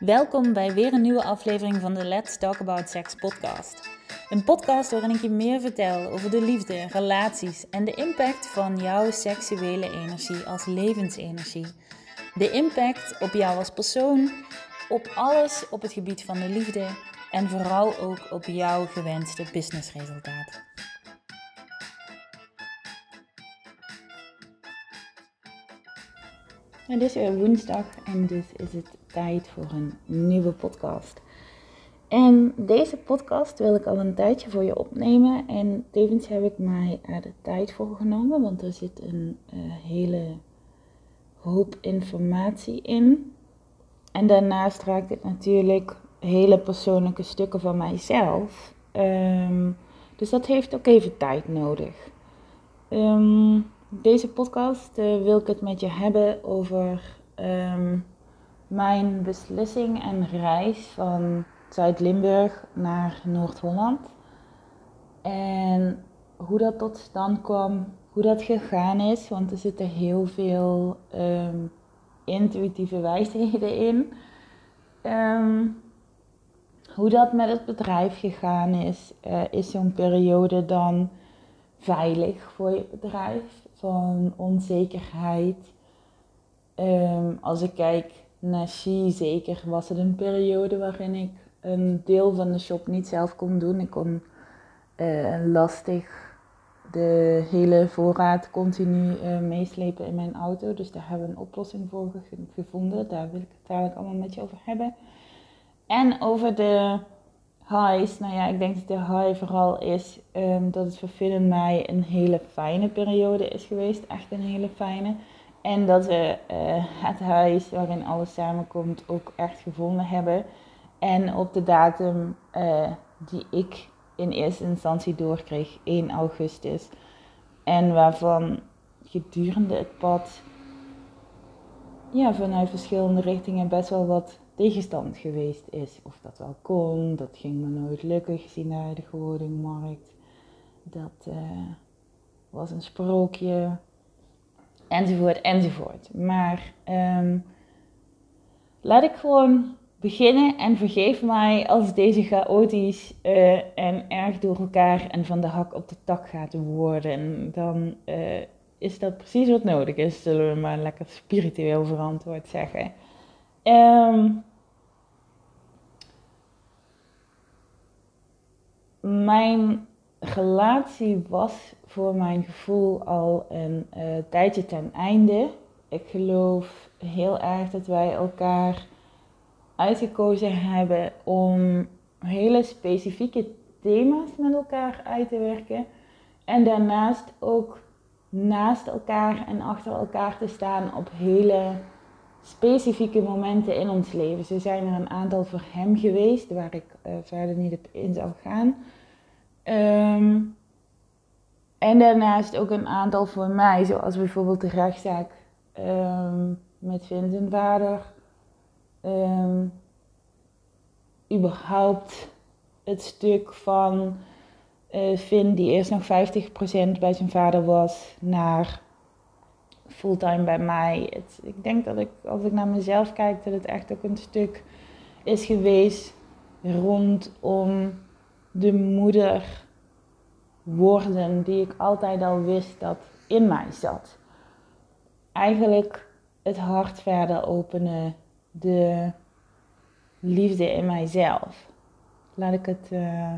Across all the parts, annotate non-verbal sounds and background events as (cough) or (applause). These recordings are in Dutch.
Welkom bij weer een nieuwe aflevering van de Let's Talk About Sex podcast. Een podcast waarin ik je meer vertel over de liefde, relaties en de impact van jouw seksuele energie als levensenergie. De impact op jou als persoon, op alles op het gebied van de liefde en vooral ook op jouw gewenste businessresultaat. Het is weer woensdag en dus is het tijd voor een nieuwe podcast. En deze podcast wil ik al een tijdje voor je opnemen. En tevens heb ik mij er de tijd voor genomen, want er zit een uh, hele hoop informatie in. En daarnaast raakt het natuurlijk hele persoonlijke stukken van mijzelf. Um, dus dat heeft ook even tijd nodig. Um, deze podcast uh, wil ik het met je hebben over um, mijn beslissing en reis van Zuid-Limburg naar Noord-Holland. En hoe dat tot stand kwam, hoe dat gegaan is, want er zitten heel veel um, intuïtieve wijsheden in. Um, hoe dat met het bedrijf gegaan is, uh, is zo'n periode dan veilig voor je bedrijf? Van onzekerheid. Um, als ik kijk naar She, zeker was het een periode waarin ik een deel van de shop niet zelf kon doen. Ik kon uh, lastig de hele voorraad continu uh, meeslepen in mijn auto. Dus daar hebben we een oplossing voor gevonden. Daar wil ik het dadelijk allemaal met je over hebben. En over de highs. Nou ja, ik denk dat de high vooral is um, dat het voor Finn mij een hele fijne periode is geweest. Echt een hele fijne. En dat we uh, het huis waarin alles samenkomt ook echt gevonden hebben. En op de datum uh, die ik in eerste instantie doorkreeg, 1 augustus. En waarvan gedurende het pad ja, vanuit verschillende richtingen best wel wat tegenstand geweest is. Of dat wel kon, dat ging me nooit lukken gezien de huidige wordingmarkt. Dat uh, was een sprookje, enzovoort, enzovoort. Maar um, laat ik gewoon beginnen en vergeef mij als deze chaotisch uh, en erg door elkaar en van de hak op de tak gaat worden. Dan uh, is dat precies wat nodig is, zullen we maar lekker spiritueel verantwoord zeggen. Um, mijn relatie was voor mijn gevoel al een uh, tijdje ten einde. Ik geloof heel erg dat wij elkaar uitgekozen hebben om hele specifieke thema's met elkaar uit te werken. En daarnaast ook naast elkaar en achter elkaar te staan op hele specifieke momenten in ons leven. Zo zijn er een aantal voor hem geweest, waar ik uh, verder niet op in zou gaan. Um, en daarnaast ook een aantal voor mij, zoals bijvoorbeeld de rechtszaak um, met Vincent vader. Um, überhaupt het stuk van uh, Vin, die eerst nog 50% bij zijn vader was, naar fulltime bij mij. Het, ik denk dat ik, als ik naar mezelf kijk, dat het echt ook een stuk is geweest rondom de moeder worden die ik altijd al wist dat in mij zat. Eigenlijk het hart verder openen, de liefde in mijzelf. Laat ik het. Uh,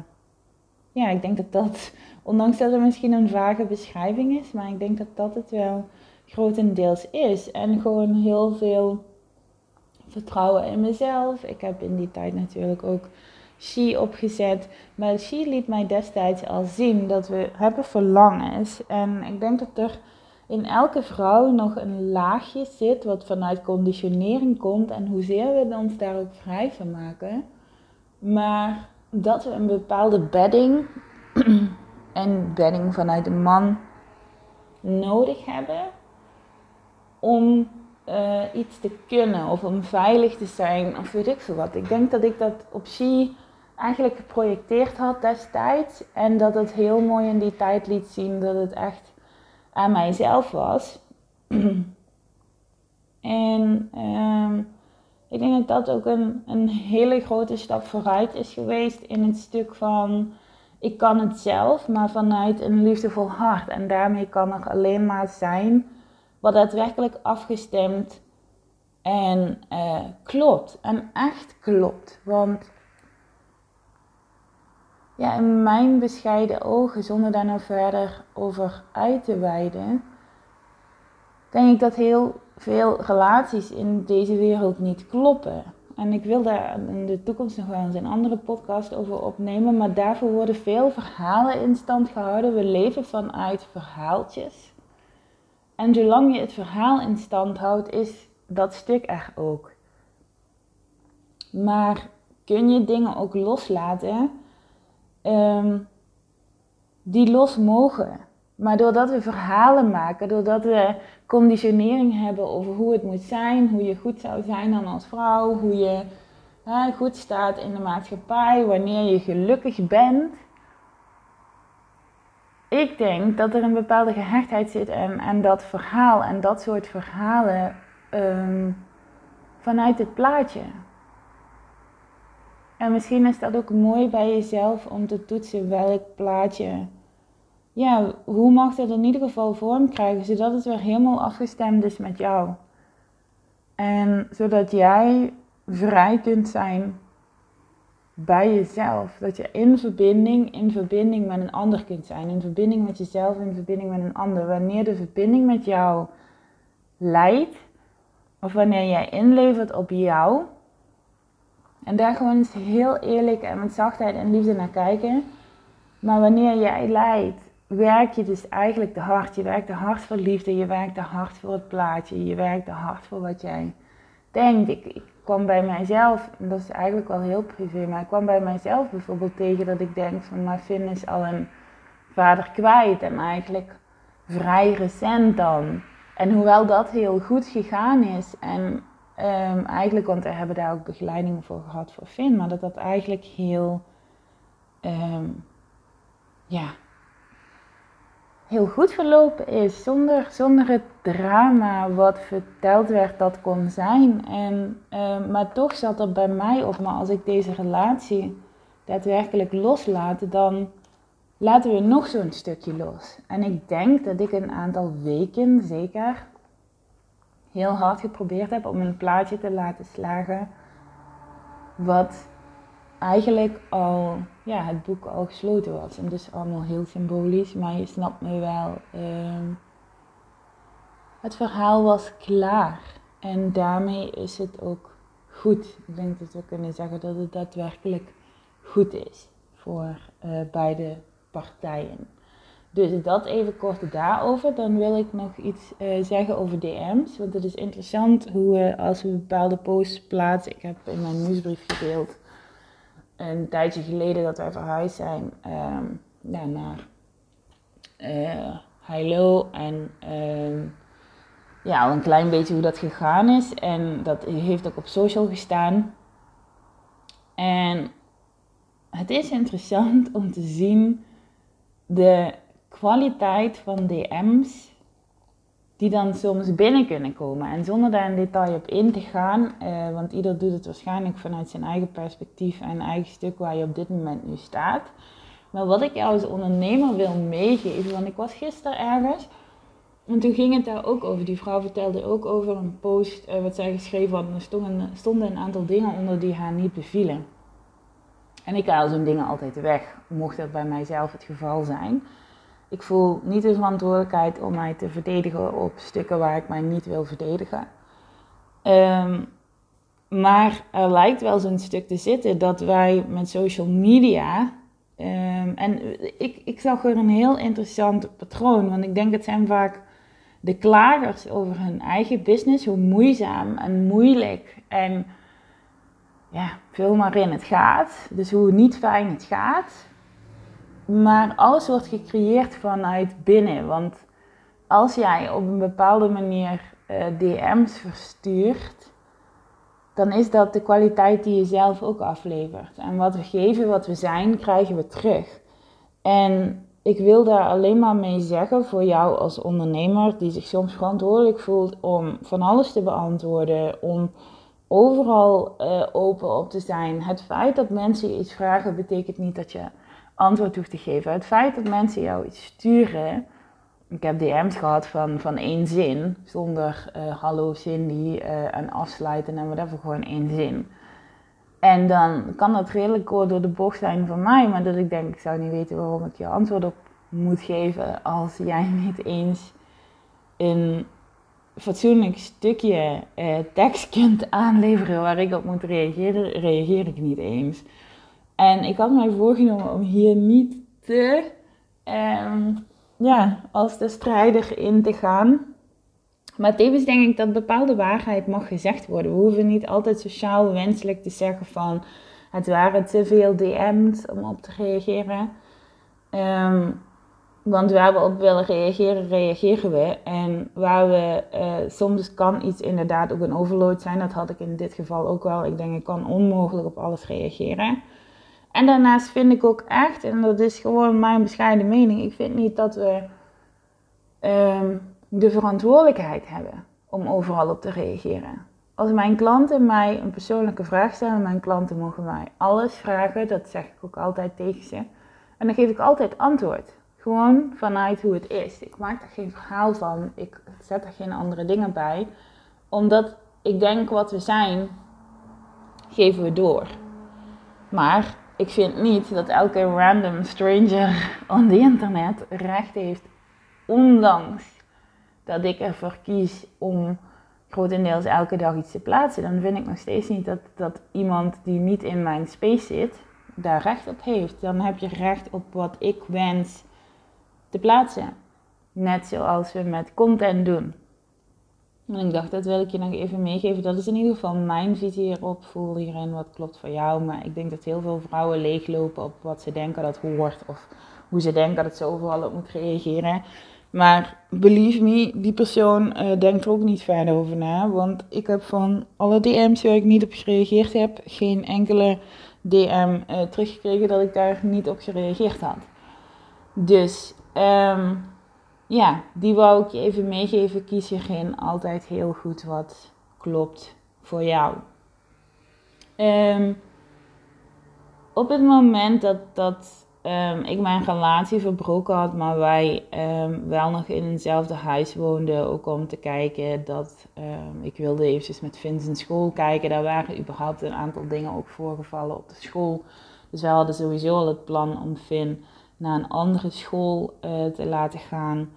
ja, ik denk dat dat, ondanks dat het misschien een vage beschrijving is, maar ik denk dat dat het wel grotendeels is. En gewoon heel veel vertrouwen in mezelf. Ik heb in die tijd natuurlijk ook She opgezet. Maar She liet mij destijds al zien dat we hebben verlangens. En ik denk dat er in elke vrouw nog een laagje zit wat vanuit conditionering komt. En hoezeer we ons daar ook vrij van maken. Maar dat we een bepaalde bedding (clears throat) en bedding vanuit een man nodig hebben om uh, iets te kunnen of om veilig te zijn of weet ik veel wat. Ik denk dat ik dat op She eigenlijk geprojecteerd had destijds en dat het heel mooi in die tijd liet zien dat het echt aan mijzelf was. (clears throat) en um, ik denk dat dat ook een, een hele grote stap vooruit is geweest in het stuk van ik kan het zelf, maar vanuit een liefdevol hart. En daarmee kan er alleen maar zijn wat daadwerkelijk afgestemd en uh, klopt. En echt klopt. Want ja, in mijn bescheiden ogen, zonder daar nou verder over uit te wijden, denk ik dat heel veel relaties in deze wereld niet kloppen. En ik wil daar in de toekomst nog wel eens een andere podcast over opnemen. Maar daarvoor worden veel verhalen in stand gehouden. We leven vanuit verhaaltjes. En zolang je het verhaal in stand houdt, is dat stuk er ook. Maar kun je dingen ook loslaten um, die los mogen? Maar doordat we verhalen maken, doordat we conditionering hebben over hoe het moet zijn, hoe je goed zou zijn dan als vrouw, hoe je goed staat in de maatschappij, wanneer je gelukkig bent. Ik denk dat er een bepaalde gehechtheid zit en, en dat verhaal en dat soort verhalen um, vanuit het plaatje. En misschien is dat ook mooi bij jezelf om te toetsen welk plaatje ja, hoe mag dat in ieder geval vorm krijgen, zodat het weer helemaal afgestemd is met jou. En zodat jij vrij kunt zijn bij jezelf. Dat je in verbinding, in verbinding met een ander kunt zijn. In verbinding met jezelf, in verbinding met een ander. Wanneer de verbinding met jou leidt, of wanneer jij inlevert op jou. En daar gewoon eens heel eerlijk en met zachtheid en liefde naar kijken. Maar wanneer jij leidt werk je dus eigenlijk de hart. Je werkt de hart voor liefde, je werkt de hart voor het plaatje, je werkt de hart voor wat jij denkt. Ik, kwam bij mijzelf, en dat is eigenlijk wel heel privé, maar ik kwam bij mijzelf bijvoorbeeld tegen dat ik denk van, maar Finn is al een vader kwijt en eigenlijk vrij recent dan. En hoewel dat heel goed gegaan is en um, eigenlijk, want we hebben daar ook begeleiding voor gehad voor Finn, maar dat dat eigenlijk heel, um, ja, heel goed verlopen is. Zonder, zonder het drama wat verteld werd dat kon zijn. En, uh, maar toch zat er bij mij op, maar als ik deze relatie daadwerkelijk loslaat, dan laten we nog zo'n stukje los. En ik denk dat ik een aantal weken zeker heel hard geprobeerd heb om een plaatje te laten slagen. Wat eigenlijk al ja, het boek al gesloten was. En dus allemaal heel symbolisch, maar je snapt me wel. Ehm, het verhaal was klaar. En daarmee is het ook goed. Ik denk dat we kunnen zeggen dat het daadwerkelijk goed is voor uh, beide partijen. Dus dat even kort daarover. Dan wil ik nog iets uh, zeggen over DM's. Want het is interessant hoe we als we bepaalde posts plaatsen. Ik heb in mijn nieuwsbrief gedeeld een tijdje geleden dat wij verhuisd zijn um, ja, naar uh. En um, ja, al een klein beetje hoe dat gegaan is. En dat heeft ook op social gestaan. En het is interessant om te zien de kwaliteit van DM's die dan soms binnen kunnen komen. En zonder daar in detail op in te gaan, uh, want ieder doet het waarschijnlijk vanuit zijn eigen perspectief en eigen stuk waar je op dit moment nu staat. Maar wat ik jou als ondernemer wil meegeven, want ik was gisteren ergens en toen ging het daar ook over. Die vrouw vertelde ook over een post uh, wat zij geschreven had. Er stonden, stonden een aantal dingen onder die haar niet bevielen. En ik haal zo'n dingen altijd weg, mocht dat bij mijzelf het geval zijn. Ik voel niet de verantwoordelijkheid om mij te verdedigen op stukken waar ik mij niet wil verdedigen. Ehm, maar er lijkt wel zo'n stuk te zitten dat wij met social media. Um, en ik, ik zag er een heel interessant patroon. Want ik denk het zijn vaak de klagers over hun eigen business. Hoe moeizaam en moeilijk en ja, vul maar in het gaat. Dus hoe niet fijn het gaat. Maar alles wordt gecreëerd vanuit binnen. Want als jij op een bepaalde manier uh, DM's verstuurt, dan is dat de kwaliteit die je zelf ook aflevert. En wat we geven, wat we zijn, krijgen we terug. En ik wil daar alleen maar mee zeggen voor jou als ondernemer die zich soms verantwoordelijk voelt om van alles te beantwoorden, om overal uh, open op te zijn. Het feit dat mensen iets vragen betekent niet dat je antwoord hoeft te geven. Het feit dat mensen jou iets sturen. Ik heb DM's gehad van, van één zin, zonder uh, hallo Cindy uh, en afsluiten en whatever, gewoon één zin. En dan kan dat redelijk kort door de bocht zijn van mij, maar dat ik denk, ik zou niet weten waarom ik je antwoord op moet geven als jij (laughs) niet eens een fatsoenlijk stukje eh, tekst kunt aanleveren waar ik op moet reageren, reageer ik niet eens. En ik had mij voorgenomen om hier niet te, ehm, ja, als de strijder in te gaan. Maar tevens denk ik dat bepaalde waarheid mag gezegd worden. We hoeven niet altijd sociaal wenselijk te zeggen van het waren te veel DM's om op te reageren. Um, want waar we op willen reageren, reageren we. En waar we, uh, soms kan iets inderdaad ook een overload zijn. Dat had ik in dit geval ook wel. Ik denk, ik kan onmogelijk op alles reageren. En daarnaast vind ik ook echt, en dat is gewoon mijn bescheiden mening, ik vind niet dat we um, de verantwoordelijkheid hebben om overal op te reageren. Als mijn klanten mij een persoonlijke vraag stellen, mijn klanten mogen mij alles vragen, dat zeg ik ook altijd tegen ze. En dan geef ik altijd antwoord. Gewoon vanuit hoe het is. Ik maak er geen verhaal van. Ik zet er geen andere dingen bij. Omdat ik denk wat we zijn, geven we door. Maar ik vind niet dat elke random stranger (laughs) on the internet recht heeft, ondanks dat ik ervoor kies om grotendeels elke dag iets te plaatsen, dan vind ik nog steeds niet dat, dat iemand die niet in mijn space zit, daar recht op heeft. Dan heb je recht op wat ik wens te plaatsen. Net zoals we met content doen. En ik dacht, dat wil ik je nog even meegeven. Dat is in ieder geval mijn visie hierop. Voel hierin wat klopt voor jou. Maar ik denk dat heel veel vrouwen leeglopen op wat ze denken dat hoort. Of hoe ze denken dat ze overal op moet reageren. Maar believe me, die persoon uh, denkt er ook niet verder over na. Want ik heb van alle DM's waar ik niet op gereageerd heb, geen enkele DM eh, teruggekregen dat ik daar niet op gereageerd had. Dus um, ja, die wou ik je even meegeven. Kies hierin altijd heel goed wat klopt voor jou. Um, op het moment dat, dat um, ik mijn relatie verbroken had, maar wij wel nog in hetzelfde huis woonden, ook om te kijken dat ik wilde eventjes met Vincent school kijken. Daar waren überhaupt een aantal dingen ook voorgevallen op de school. Dus wij hadden sowieso al het plan om Finn naar een andere school uh, te laten gaan.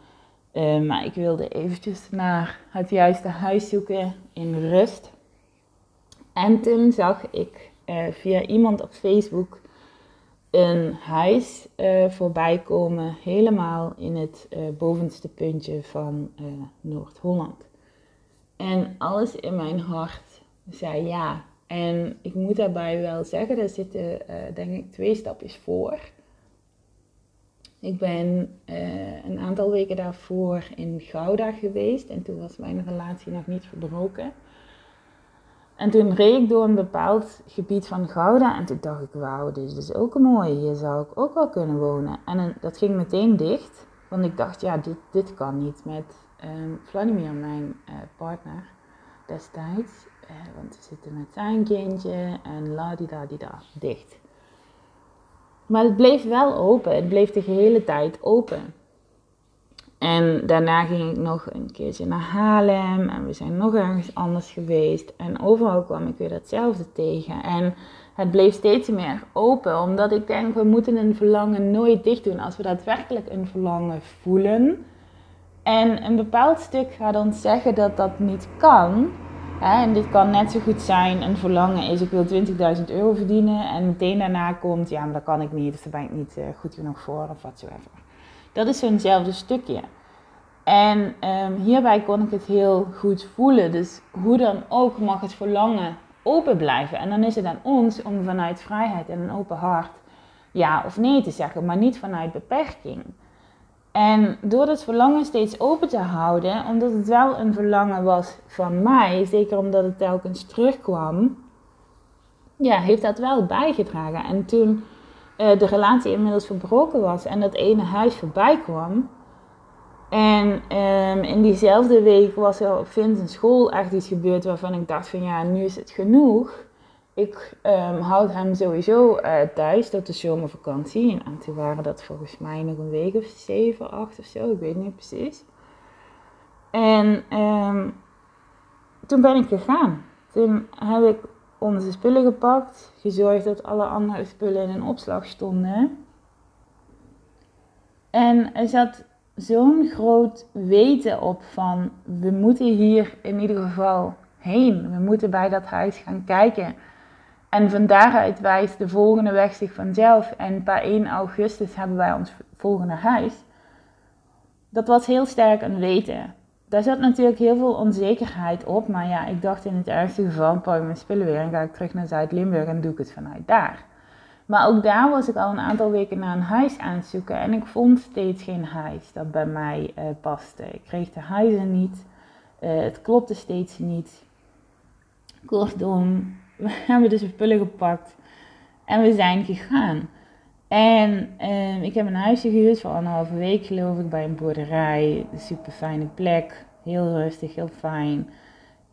Uh, maar ik wilde eventjes naar het juiste huis zoeken in rust. En toen zag ik uh, via iemand op Facebook een huis voorbij komen, helemaal in het bovenste puntje van Noord-Holland. En alles in mijn hart zei ja. En ik moet daarbij wel zeggen, daar zitten denk ik twee stapjes voor. Ik ben uh, een aantal weken daarvoor in Gouda geweest en toen was mijn relatie nog niet verbroken. En toen reed ik door een bepaald gebied van Gouda en toen dacht ik, wauw, dit is dus ook een mooie, hier zou ik ook wel kunnen wonen. En dat ging meteen dicht, want ik dacht, ja, dit, dit kan niet met um, Vladimir, mijn uh, partner destijds. Want we zitten met zijn kindje en la di da di da, dicht. Maar het bleef wel open. Het bleef de gehele tijd open. En daarna ging ik nog een keertje naar Haarlem en we zijn nog ergens anders geweest. En overal kwam ik weer datzelfde tegen. En het bleef steeds meer open, omdat ik denk, we moeten een verlangen nooit dicht doen als we daadwerkelijk een verlangen voelen. En een bepaald stuk gaat ons zeggen dat dat niet kan. En dit kan net zo goed zijn, een verlangen is ik wil 20.000 euro verdienen en meteen daarna komt, ja maar dat kan ik niet, dus daar ben ik niet uh, goed genoeg voor of watsoever. Dat is zo'nzelfde stukje. En um, hierbij kon ik het heel goed voelen. Dus hoe dan ook mag het verlangen open blijven. En dan is het aan ons om vanuit vrijheid en een open hart ja of nee te zeggen, maar niet vanuit beperking. En door dat verlangen steeds open te houden, omdat het wel een verlangen was van mij, zeker omdat het telkens terugkwam, ja, heeft dat wel bijgedragen. En toen uh, de relatie inmiddels verbroken was en dat ene huis voorbij kwam, En ehm, in diezelfde week was er op Vincent's school echt iets gebeurd waarvan ik dacht van ja, nu is het genoeg. Ik um, houd hem sowieso uh, thuis tot de zomervakantie. En toen waren dat volgens mij nog een week of zeven, acht of zo. Ik weet niet precies. En um, toen ben ik gegaan. Toen heb ik onze spullen gepakt. Gezorgd dat alle andere spullen in een opslag stonden. En er zat zo'n groot weten op van we moeten hier in ieder geval heen. We moeten bij dat huis gaan kijken. En van daaruit wijst de volgende weg zich vanzelf. En per 1 augustus hebben wij ons volgende huis. Dat was heel sterk een weten. Daar zat natuurlijk heel veel onzekerheid op. Maar ja, ik dacht in het ergste geval pak mijn spullen weer en ga ik terug naar Zuid-Limburg en doe ik het vanuit daar. Maar ook daar was ik al een aantal weken naar een huis aan het zoeken. En ik vond steeds geen huis dat bij mij uh, paste. Ik kreeg de huizen niet. Uh, het klopte steeds niet. Kortom, (laughs) we hebben dus spullen gepakt en we zijn gegaan. En uh, ik heb een huisje gehuurd voor anderhalve week geloof ik bij een boerderij. Een super fijne plek. Heel rustig, heel fijn.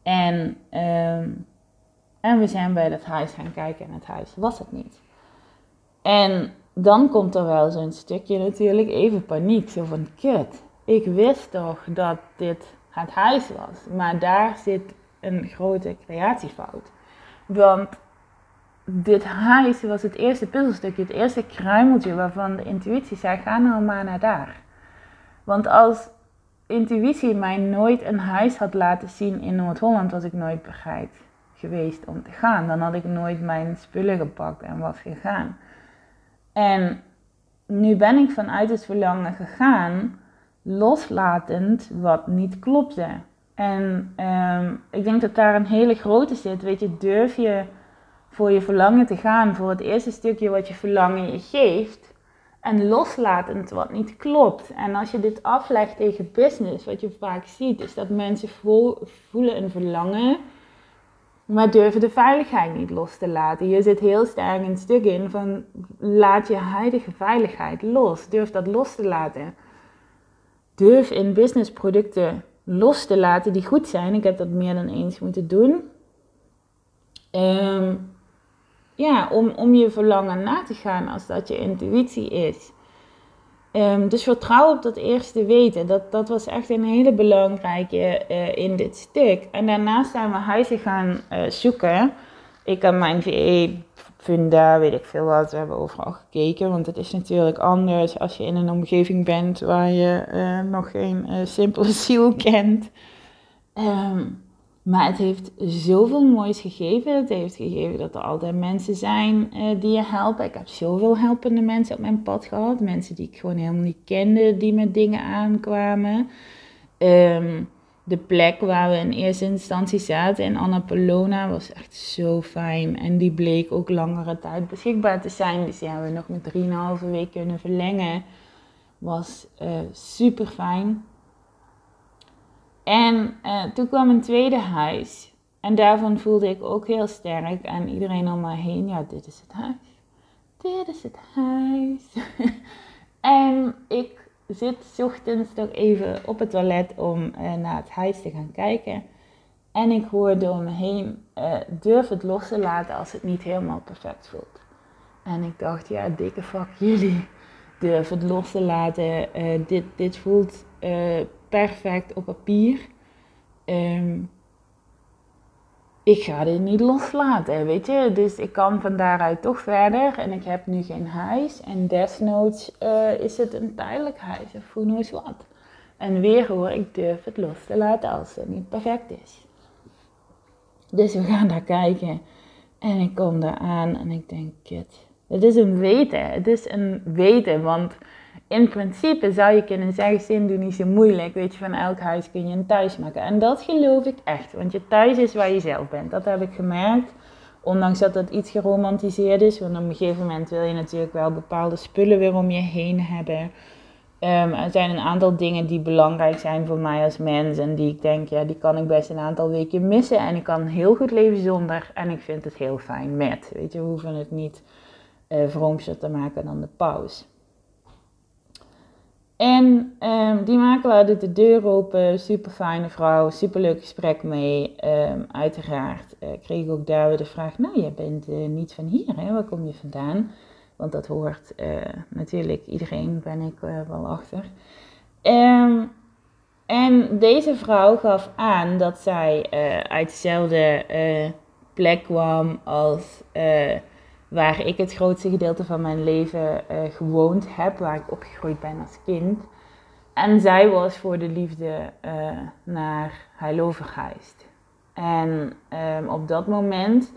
En, um, en we zijn bij dat huis gaan kijken en het huis was het niet. En dan komt er wel zo'n stukje natuurlijk even paniek. Zo van, kut, ik wist toch dat dit het huis was. Maar daar zit een grote creatiefout. Want dit huis was het eerste puzzelstukje, het eerste kruimeltje waarvan de intuïtie zei: ga nou maar naar daar. Want als intuïtie mij nooit een huis had laten zien in Noord-Holland, was ik nooit bereid geweest om te gaan. Dan had ik nooit mijn spullen gepakt en was gegaan. En nu ben ik vanuit het verlangen gegaan, loslatend wat niet klopte. En um, ik denk dat daar een hele grote zit. Weet je, durf je voor je verlangen te gaan, voor het eerste stukje wat je verlangen je geeft. En loslatend wat niet klopt. En als je dit aflegt tegen business, wat je vaak ziet, is dat mensen voelen een verlangen, maar durven de veiligheid niet los te laten. Je zit heel sterk een stuk in van laat je huidige veiligheid los. Durf dat los te laten. Durf in businessproducten los te laten die goed zijn. Ik heb dat meer dan eens moeten doen. Um, ja, om, om je verlangen na te gaan als dat je intuïtie is. Um, dus vertrouw op dat eerste weten. Dat, dat was echt een hele belangrijke uh, in dit stuk. En daarnaast zijn we huizen gaan uh, zoeken. Ik en mijn VE Funda, weet ik veel wat, we hebben overal gekeken. Want het is natuurlijk anders als je in een omgeving bent waar je uh, nog geen simpele (laughs) ziel kent. Um, maar het heeft zoveel moois gegeven. Het heeft gegeven dat er altijd mensen zijn uh, die je helpen. Ik heb zoveel helpende mensen op mijn pad gehad. Mensen die ik gewoon helemaal niet kende, die met dingen aankwamen. Um, de plek waar we in eerste instantie zaten in Annapolona was echt zo fijn. En die bleek ook langere tijd beschikbaar te zijn. Dus hebben we nog met 3,5 week kunnen verlengen. Was uh, super fijn. En uh, toen kwam een tweede huis. En daarvan voelde ik ook heel sterk. En iedereen om mij heen, ja, dit is het huis. Dit is het huis. (laughs) en ik zit ochtends toch even op het toilet om uh, naar het huis te gaan kijken. En ik hoor door me heen, uh, durf het los te laten als het niet helemaal perfect voelt. En ik dacht, ja, dikke fuck (laughs) jullie. Durf het los te laten. dit, dit voelt perfect op papier. Um, ik ga dit niet loslaten, weet je. Dus ik kan van daaruit toch verder. En ik heb nu geen huis. En desnoods uh, is het een tijdelijk huis of hoe knows wat. En weer hoor, ik durf het los te laten als het niet perfect is. Dus we gaan daar kijken. En ik kom daar aan en ik denk, kut. Het is een weten. Het is een weten, want in principe zou je kunnen zeggen, zin doe niet zo moeilijk. Weet je, van elk huis kun je een thuis maken. En dat geloof ik echt. Want je thuis is waar je zelf bent. Dat heb ik gemerkt. Ondanks dat dat iets geromantiseerd is. Want op een gegeven moment wil je natuurlijk wel bepaalde spullen weer om je heen hebben. Um, er zijn een aantal dingen die belangrijk zijn voor mij als mens. En die ik denk, ja, die kan ik best een aantal weken missen. En ik kan heel goed leven zonder. En ik vind het heel fijn met. Weet je, we hoeven het niet uh, te maken dan de pauze. En um, die makelaar doet de deur open, super fijne vrouw, super leuk gesprek mee. Um, uiteraard uh, kreeg ik ook daar weer de vraag, nou jij bent uh, niet van hier, hè? waar kom je vandaan? Want dat hoort uh, natuurlijk iedereen, ben ik wel achter. Um, en deze vrouw gaf aan dat zij uit dezelfde plek kwam als waar ik het grootste gedeelte van mijn leven uh, gewoond heb, waar ik opgegroeid ben als kind. En zij was voor de liefde uh, naar Heilo verhuisd. En um, op dat moment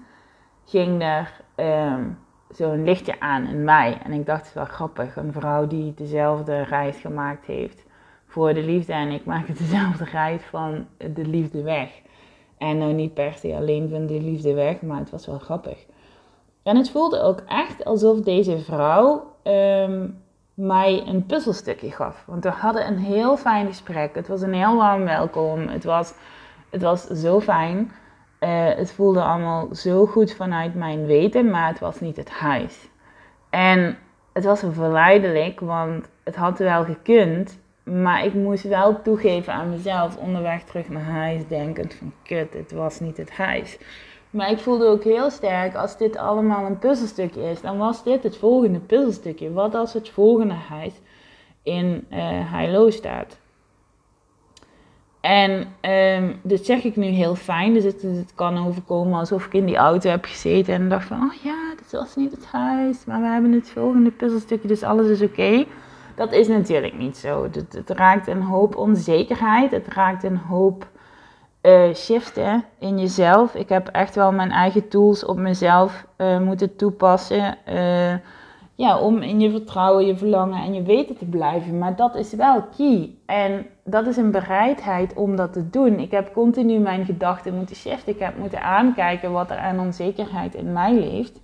ging er um, zo'n lichtje aan in mij. En ik dacht, het is wel grappig, een vrouw die dezelfde reis gemaakt heeft voor de liefde. En ik maak (laughs) dezelfde reis van de liefde weg. En nou niet per se alleen van de liefde weg, maar het was wel grappig. En het voelde ook echt alsof deze vrouw um, mij een puzzelstukje gaf. Want we hadden een heel fijn gesprek. Het was een heel warm welkom. Het was, het was zo fijn. Uh, het voelde allemaal zo goed vanuit mijn weten, maar het was niet het huis. En het was verleidelijk, want het had wel gekund. Maar ik moest wel toegeven aan mezelf onderweg terug naar huis, denkend van kut, het was niet het huis. Maar ik voelde ook heel sterk, als dit allemaal een puzzelstukje is, dan was dit het volgende puzzelstukje. Wat als het volgende huis in uh, Heilo staat? En um, dit zeg ik nu heel fijn, dus het, het, kan overkomen alsof ik in die auto heb gezeten en dacht van, oh ja, dit was niet het huis, maar we hebben het volgende puzzelstukje, dus alles is oké. Dat is natuurlijk niet zo. Het, het raakt een hoop onzekerheid, het raakt een hoop uh, shiften in jezelf. Ik heb echt wel mijn eigen tools op mezelf uh, moeten toepassen. Uh, ja, om in je vertrouwen, je verlangen en je weten te blijven. Maar dat is wel key. En dat is een bereidheid om dat te doen. Ik heb continu mijn gedachten moeten shiften. Ik heb moeten aankijken wat er aan onzekerheid in mij leeft.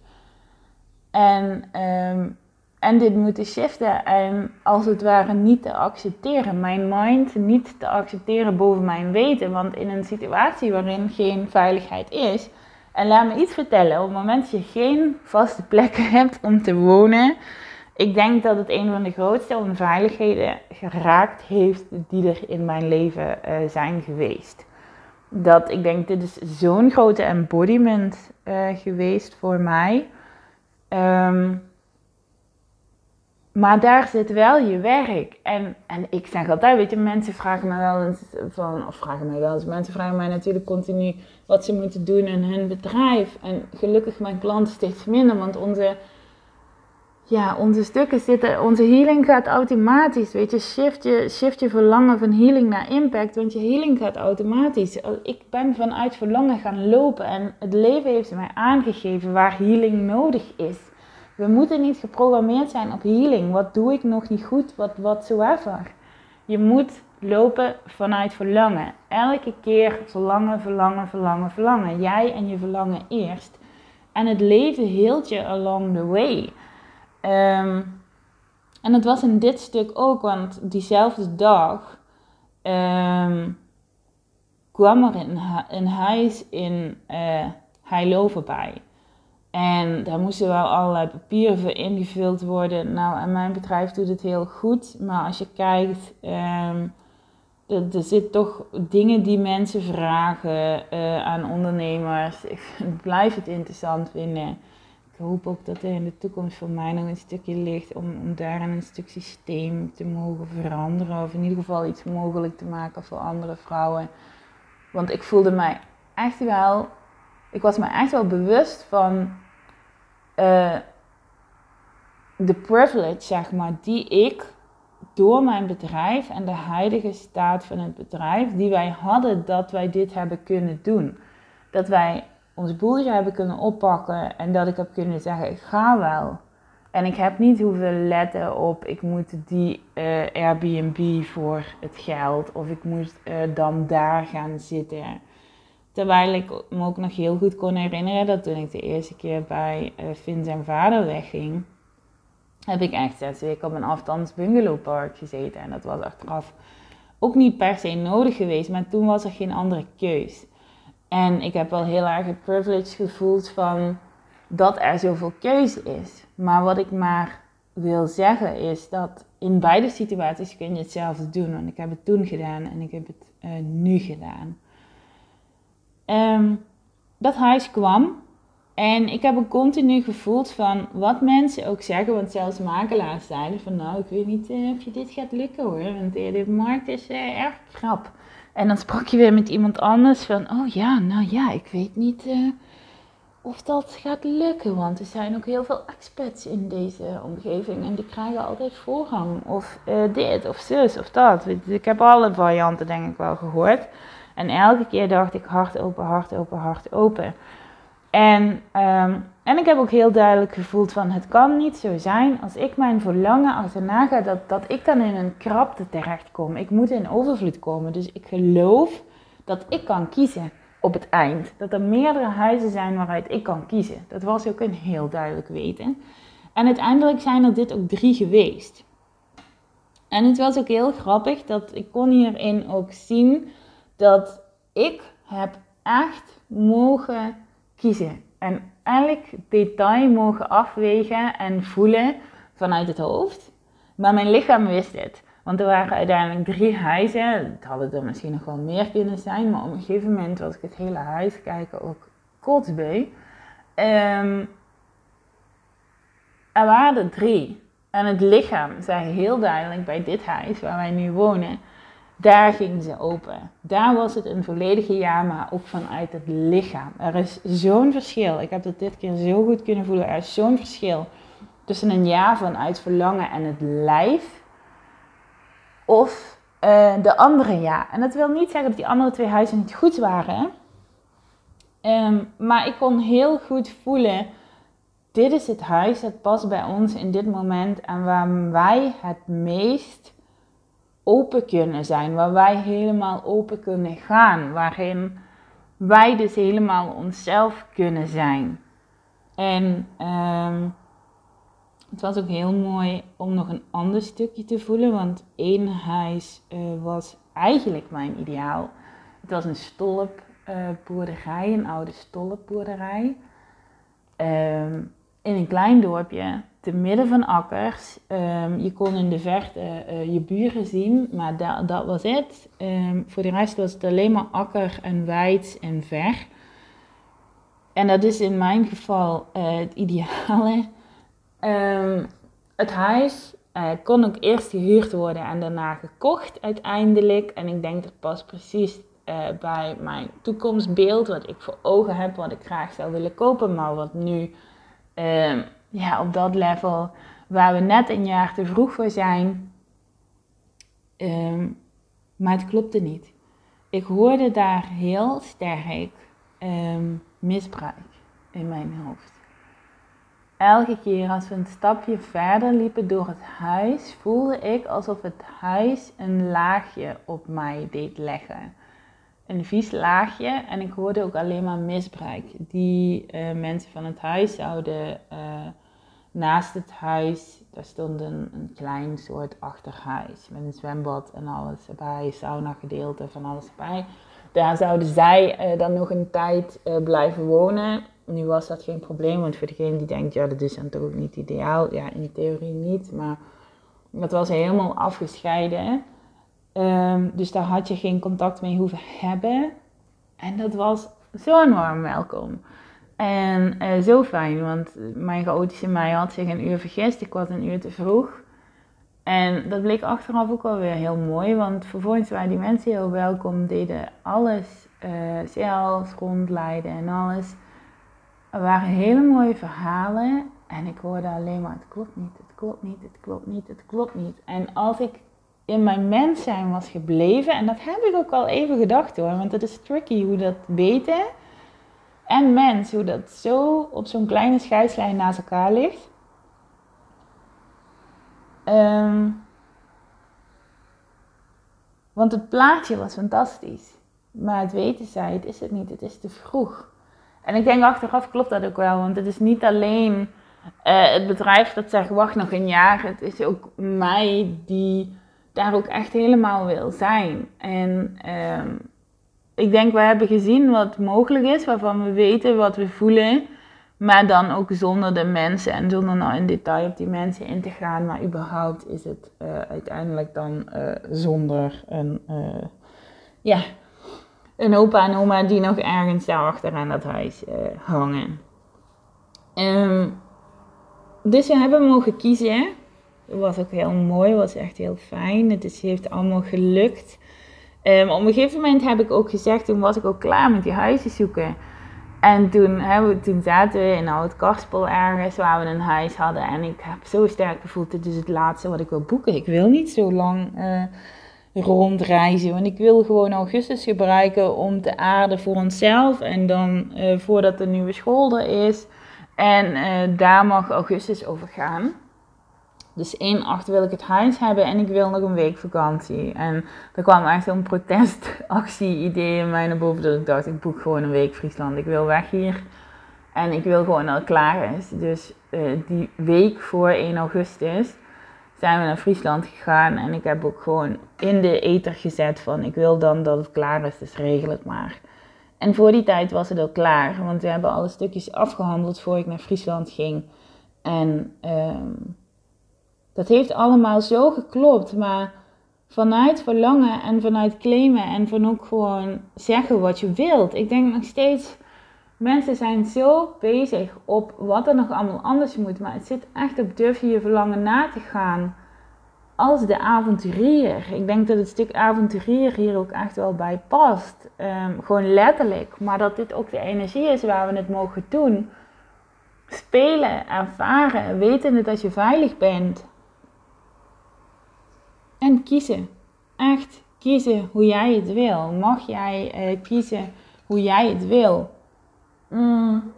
En um, en dit moeten shiften en als het ware niet te accepteren. Mijn mind niet te accepteren boven mijn weten. Want in een situatie waarin geen veiligheid is. En laat me iets vertellen. Op het moment dat je geen vaste plekken (laughs) hebt om te wonen. Ik denk dat het een van de grootste onveiligheden geraakt heeft die er in mijn leven uh, zijn geweest. Dat ik denk, dit is zo'n grote embodiment uh, geweest voor mij. Um, maar daar zit wel je werk. En, en ik zeg altijd, weet je, mensen vragen me wel eens van, of vragen mij wel eens, mensen vragen mij natuurlijk continu wat ze moeten doen in hun bedrijf. En gelukkig mijn klanten steeds minder, want onze, ja, onze stukken zitten, onze healing gaat automatisch. Weet je, shift je, shift je verlangen van healing naar impact, want je healing gaat automatisch. Ik ben vanuit verlangen gaan lopen en het leven heeft mij aangegeven waar healing nodig is. We moeten niet geprogrammeerd zijn op healing. Wat doe ik nog niet goed? Wat whatsoever. Je moet lopen vanuit verlangen. Elke keer verlangen, verlangen, verlangen, verlangen. Jij en je verlangen eerst. En het leven hield je along the way. Um, en het was in dit stuk ook, want diezelfde dag um, kwam er een, huis in uh, Heilo voorbij. En daar moesten wel allerlei papieren voor ingevuld worden. Nou, en mijn bedrijf doet het heel goed. Maar als je kijkt, um, er, er zitten toch dingen die mensen vragen uh, aan ondernemers. Ik (laughs) blijf het interessant vinden. Ik hoop ook dat er in de toekomst voor mij nog een stukje ligt om, om daarin een stuk systeem te mogen veranderen. Of in ieder geval iets mogelijk te maken voor andere vrouwen. Want ik voelde mij echt wel ik was me echt wel bewust van uh, de privilege, zeg maar, die ik door mijn bedrijf en de huidige staat van het bedrijf, die wij hadden, dat wij dit hebben kunnen doen. Dat wij ons boeltje hebben kunnen oppakken en dat ik heb kunnen zeggen, ik ga wel. En ik heb niet hoeven letten op, ik moet die uh, Airbnb voor het geld of ik moet uh, dan daar gaan zitten. Terwijl ik me ook nog heel goed kon herinneren dat toen ik de eerste keer bij uh, Finn zijn vader wegging, heb ik echt zes weken op een afstands bungalowpark gezeten. En dat was achteraf ook niet per se nodig geweest, maar toen was er geen andere keus. En ik heb wel heel erg het privilege gevoeld van dat er zoveel keuze is. Maar wat ik maar wil zeggen is dat in beide situaties kun je hetzelfde doen. Want ik heb het toen gedaan en ik heb het uh, nu gedaan. Um, dat huis kwam en ik heb ook continu gevoeld van wat mensen ook zeggen, want zelfs makelaars zeiden van nou, ik weet niet uh, of je dit gaat lukken hoor, want de markt is uh, erg krap. En dan sprak je weer met iemand anders van, oh ja, nou ja, ik weet niet of dat gaat lukken, want er zijn ook heel veel expats in deze omgeving en die krijgen altijd voorrang. Of dit, of zus, of dat. Ik heb alle varianten denk ik wel gehoord. En elke keer dacht ik hart open, hart open, hart open. En, ehm, en ik heb ook heel duidelijk gevoeld van het kan niet zo zijn als ik mijn verlangen achterna ga dat, dat ik dan in een krapte terechtkom. Ik moet in overvloed komen. Dus ik geloof dat ik kan kiezen op het eind. Dat er meerdere huizen zijn waaruit ik kan kiezen. Dat was ook een heel duidelijk weten. En uiteindelijk zijn er dit ook drie geweest. En het was ook heel grappig dat ik kon hierin ook zien dat ik heb echt mogen kiezen. En elk detail mogen afwegen en voelen vanuit het hoofd. Maar mijn lichaam wist het. Want er waren uiteindelijk drie huizen. Het hadden er misschien nog wel meer kunnen zijn. Maar op een gegeven moment was ik het hele huis kijken ook kotsbeu. Um, er waren er drie. En het lichaam zei heel duidelijk bij dit huis waar wij nu wonen daar gingen ze open. Daar was het een volledige ja, maar ook vanuit het lichaam. Er is zo'n verschil. Ik heb dat dit keer zo goed kunnen voelen. Er is zo'n verschil tussen een ja vanuit verlangen en het lijf. Of uh, de andere ja. En dat wil niet zeggen dat die andere twee huizen niet goed waren. Um, maar ik kon heel goed voelen. Dit is het huis, het past bij ons in dit moment en waar wij het meest open kunnen zijn, waar wij helemaal open kunnen gaan, waarin wij dus helemaal onszelf kunnen zijn. En um, het was ook heel mooi om nog een ander stukje te voelen, want één huis uh, was eigenlijk mijn ideaal. Het was een stolpboerderij, een oude stolpboerderij. Um, in een klein dorpje te midden van akkers. Ehm, je kon in de verte uh, je buren zien, maar dat, was het. Um, voor de rest was het alleen maar akker en wijd en ver. En dat is in mijn geval uh, het ideale. Um, het huis uh, kon ook eerst gehuurd worden en daarna gekocht uiteindelijk. En ik denk dat pas precies bij mijn toekomstbeeld, wat ik voor ogen heb, wat ik graag zou willen kopen, maar wat nu ja, op dat level waar we net een jaar te vroeg voor zijn. Um, maar het klopte niet. Ik hoorde daar heel sterk um, misbruik in mijn hoofd. Elke keer als we een stapje verder liepen door het huis, voelde ik alsof het huis een laagje op mij deed leggen. Een vies laagje en ik hoorde ook alleen maar misbruik. Die uh, mensen van het huis zouden uh, naast het huis, daar stond een, klein soort achterhuis met een zwembad en alles erbij, sauna gedeelte van alles erbij. Daar zouden zij uh, dan nog een tijd blijven wonen. Nu was dat geen probleem, want voor degene die denkt, ja, dat is dan toch ook niet ideaal. Ja, in theorie niet, maar het was helemaal afgescheiden. Um, dus daar had je geen contact mee hoeven hebben. En dat was zo enorm welkom. En uh, zo fijn, want mijn chaotische mij had zich een uur vergist. Ik was een uur te vroeg. En dat bleek achteraf ook wel weer heel mooi, want vervolgens waren die mensen heel welkom, deden alles uh, zelf, rondleiden en alles. Er waren hele mooie verhalen en ik hoorde alleen maar: het klopt niet, het klopt niet, het klopt niet, het klopt niet. En als ik in mijn mens zijn was gebleven, en dat heb ik ook al even gedacht hoor, want het is tricky hoe dat weten en mens, hoe dat zo op zo'n kleine scheidslijn naast elkaar ligt. Um, want het plaatje was fantastisch. Maar het weten zei, het is het niet, het is te vroeg. En ik denk achteraf klopt dat ook wel, want het is niet alleen uh, het bedrijf dat zegt wacht nog een jaar. Het is ook mij die daar ook echt helemaal wil zijn. En um, ik denk, we hebben gezien wat mogelijk is, waarvan we weten wat we voelen. Maar dan ook zonder de mensen en zonder nou in detail op die mensen in te gaan. Maar überhaupt is het uh, uiteindelijk dan uh, zonder een, uh, ja, een opa en oma die nog ergens daar achteraan dat huis hangen. Um, dus we hebben mogen kiezen. Was ook heel mooi, was echt heel fijn. Het is, heeft allemaal gelukt. Um, op een gegeven moment heb ik ook gezegd, toen was ik ook klaar met die huizen zoeken. En toen, toen zaten we in Oud Karspel ergens waar we een huis hadden. En ik heb zo sterk gevoeld, dit is het laatste wat ik wil boeken. Ik wil niet zo lang uh, rondreizen. Want ik wil gewoon augustus gebruiken om te aarden voor onszelf. En dan uh, voordat de nieuwe school er is. En uh, daar mag augustus over gaan. Dus 1 8 wil ik het huis hebben en ik wil nog een week vakantie. En er kwam echt zo'n protestactie-idee in mij naar boven. Dat ik dacht, ik boek gewoon een week Friesland. Ik wil weg hier. En ik wil gewoon dat het klaar is. Dus uh, die week voor 1 augustus zijn we naar Friesland gegaan. En ik heb ook gewoon in de ether gezet van ik wil dan dat het klaar is, dus regel het maar. En voor die tijd was het ook klaar. Want we hebben alle stukjes afgehandeld voor ik naar Friesland ging. En... Um, dat heeft allemaal zo geklopt, maar vanuit verlangen en vanuit claimen en van ook gewoon zeggen wat je wilt. Ik denk nog steeds, mensen zijn zo bezig op wat er nog allemaal anders moet, maar het zit echt op durf je je verlangen na te gaan als de avonturier. Ik denk dat het stuk avonturier hier ook echt wel bij past. Um, gewoon letterlijk, maar dat dit ook de energie is waar we het mogen doen. Spelen, ervaren, wetende dat je veilig bent. En kiezen. Echt kiezen hoe jij het wil. Mag jij uh, kiezen hoe jij het wil? Mm.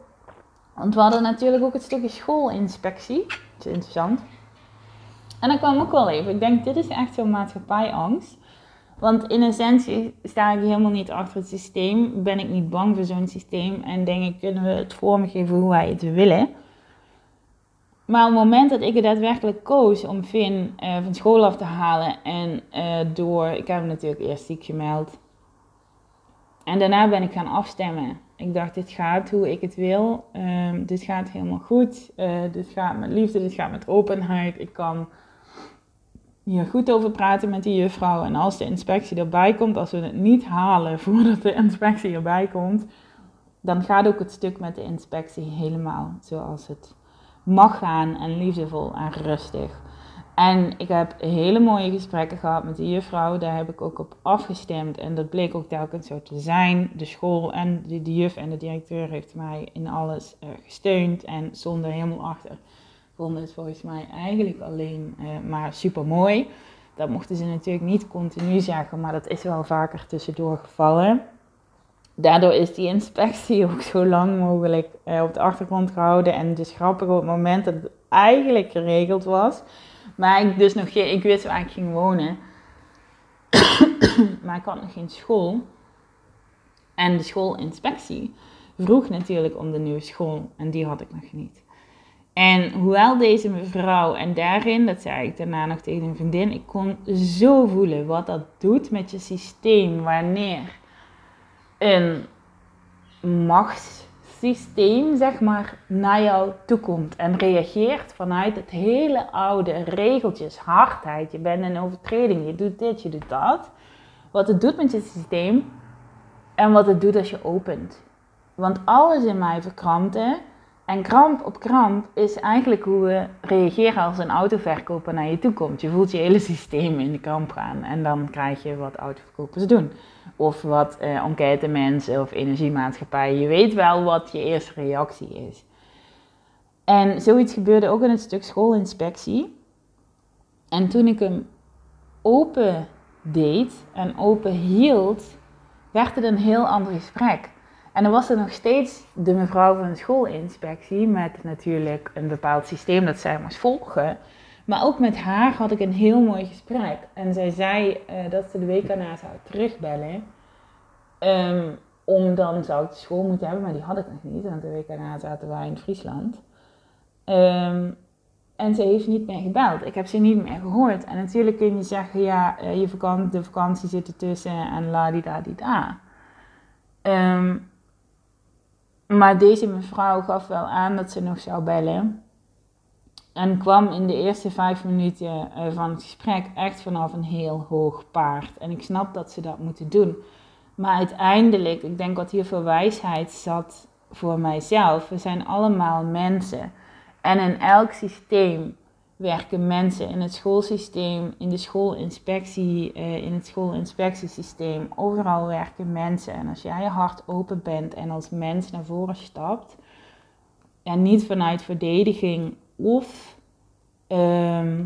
Want we hadden natuurlijk ook het stukje schoolinspectie. Dat is interessant. En dan kwam ook wel even. Ik denk, dit is echt zo'n maatschappijangst. Want in essentie sta ik helemaal niet achter het systeem. Ben ik niet bang voor zo'n systeem. En denk ik, kunnen we het vormgeven hoe wij het willen. Maar op het moment dat ik er daadwerkelijk koos om Finn uh, van school af te halen en uh, door, ik heb hem natuurlijk eerst ziek gemeld. En daarna ben ik gaan afstemmen. Ik dacht, dit gaat hoe ik het wil. Um, dit gaat helemaal goed. Uh, dit gaat met liefde, dit gaat met openheid. Ik kan hier goed over praten met die juffrouw. En als de inspectie erbij komt, als we het niet halen (laughs) voordat de inspectie erbij komt, dan gaat ook het stuk met de inspectie helemaal zoals het mag gaan en liefdevol en rustig. En ik heb hele mooie gesprekken gehad met de juffrouw. Daar heb ik ook op afgestemd. En dat bleek ook telkens zo te zijn. De school en de, juf en de directeur heeft mij in alles uh, gesteund. En zonder helemaal achter vonden het volgens mij eigenlijk alleen uh, maar super mooi. Dat mochten ze natuurlijk niet continu zeggen, maar dat is wel vaker tussendoor gevallen daardoor is die inspectie (laughs) ook zo lang mogelijk eh, op de achtergrond gehouden. En dus grappig op het moment dat het eigenlijk geregeld was. Maar ik dus nog geen, ik wist waar ik ging wonen. (coughs) maar ik had nog geen school. En de schoolinspectie vroeg natuurlijk om de nieuwe school. En die had ik nog niet. En hoewel deze mevrouw, en daarin, dat zei ik daarna nog tegen een vriendin, ik kon zo voelen wat dat doet met je systeem wanneer een machtssysteem, zeg maar, naar jou toe komt en reageert vanuit het hele oude regeltjes, hardheid. Je bent een overtreding, je doet dit, je doet dat. Wat het doet met je systeem en wat het doet als je opent. Want alles in mij verkrampte. En kramp op kramp is eigenlijk hoe we reageren als een autoverkoper naar je toe komt. Je voelt je hele (laughs) systeem in de kramp gaan en dan krijg je wat autoverkopers doen of wat uh, enquête mensen of energiemaatschappijen. Je weet wel wat je eerste reactie is. En zoiets gebeurde ook in het stuk schoolinspectie. En toen ik hem open deed en open hield, werd het een heel ander gesprek. En dan was er nog steeds de mevrouw van de schoolinspectie met natuurlijk een bepaald systeem dat zij moest volgen. Maar ook met haar had ik een heel mooi gesprek. En zij zei uh, dat ze de week daarna zou terugbellen. Um, om dan zou ik de school moeten hebben, maar die had ik nog niet. Want de week daarna zaten wij in Friesland. Um, en ze heeft niet meer gebeld. Ik heb ze niet meer gehoord. En natuurlijk kun je zeggen, ja, eh, je vakantie, de vakantie zit ertussen en la di da di da. Um, maar deze mevrouw gaf wel aan dat ze nog zou bellen. En kwam in de eerste vijf minuten eh, van het gesprek echt vanaf een heel hoog paard. En ik snap dat ze dat moeten doen. Maar uiteindelijk, ik denk wat hier voor wijsheid zat voor mijzelf. We zijn allemaal mensen. En in elk systeem werken mensen. In het schoolsysteem, in de schoolinspectie, uh, in het schoolinspectiesysteem. Overal werken mensen. En als jij je hart open bent en als mens naar voren stapt. En niet vanuit verdediging of ehm,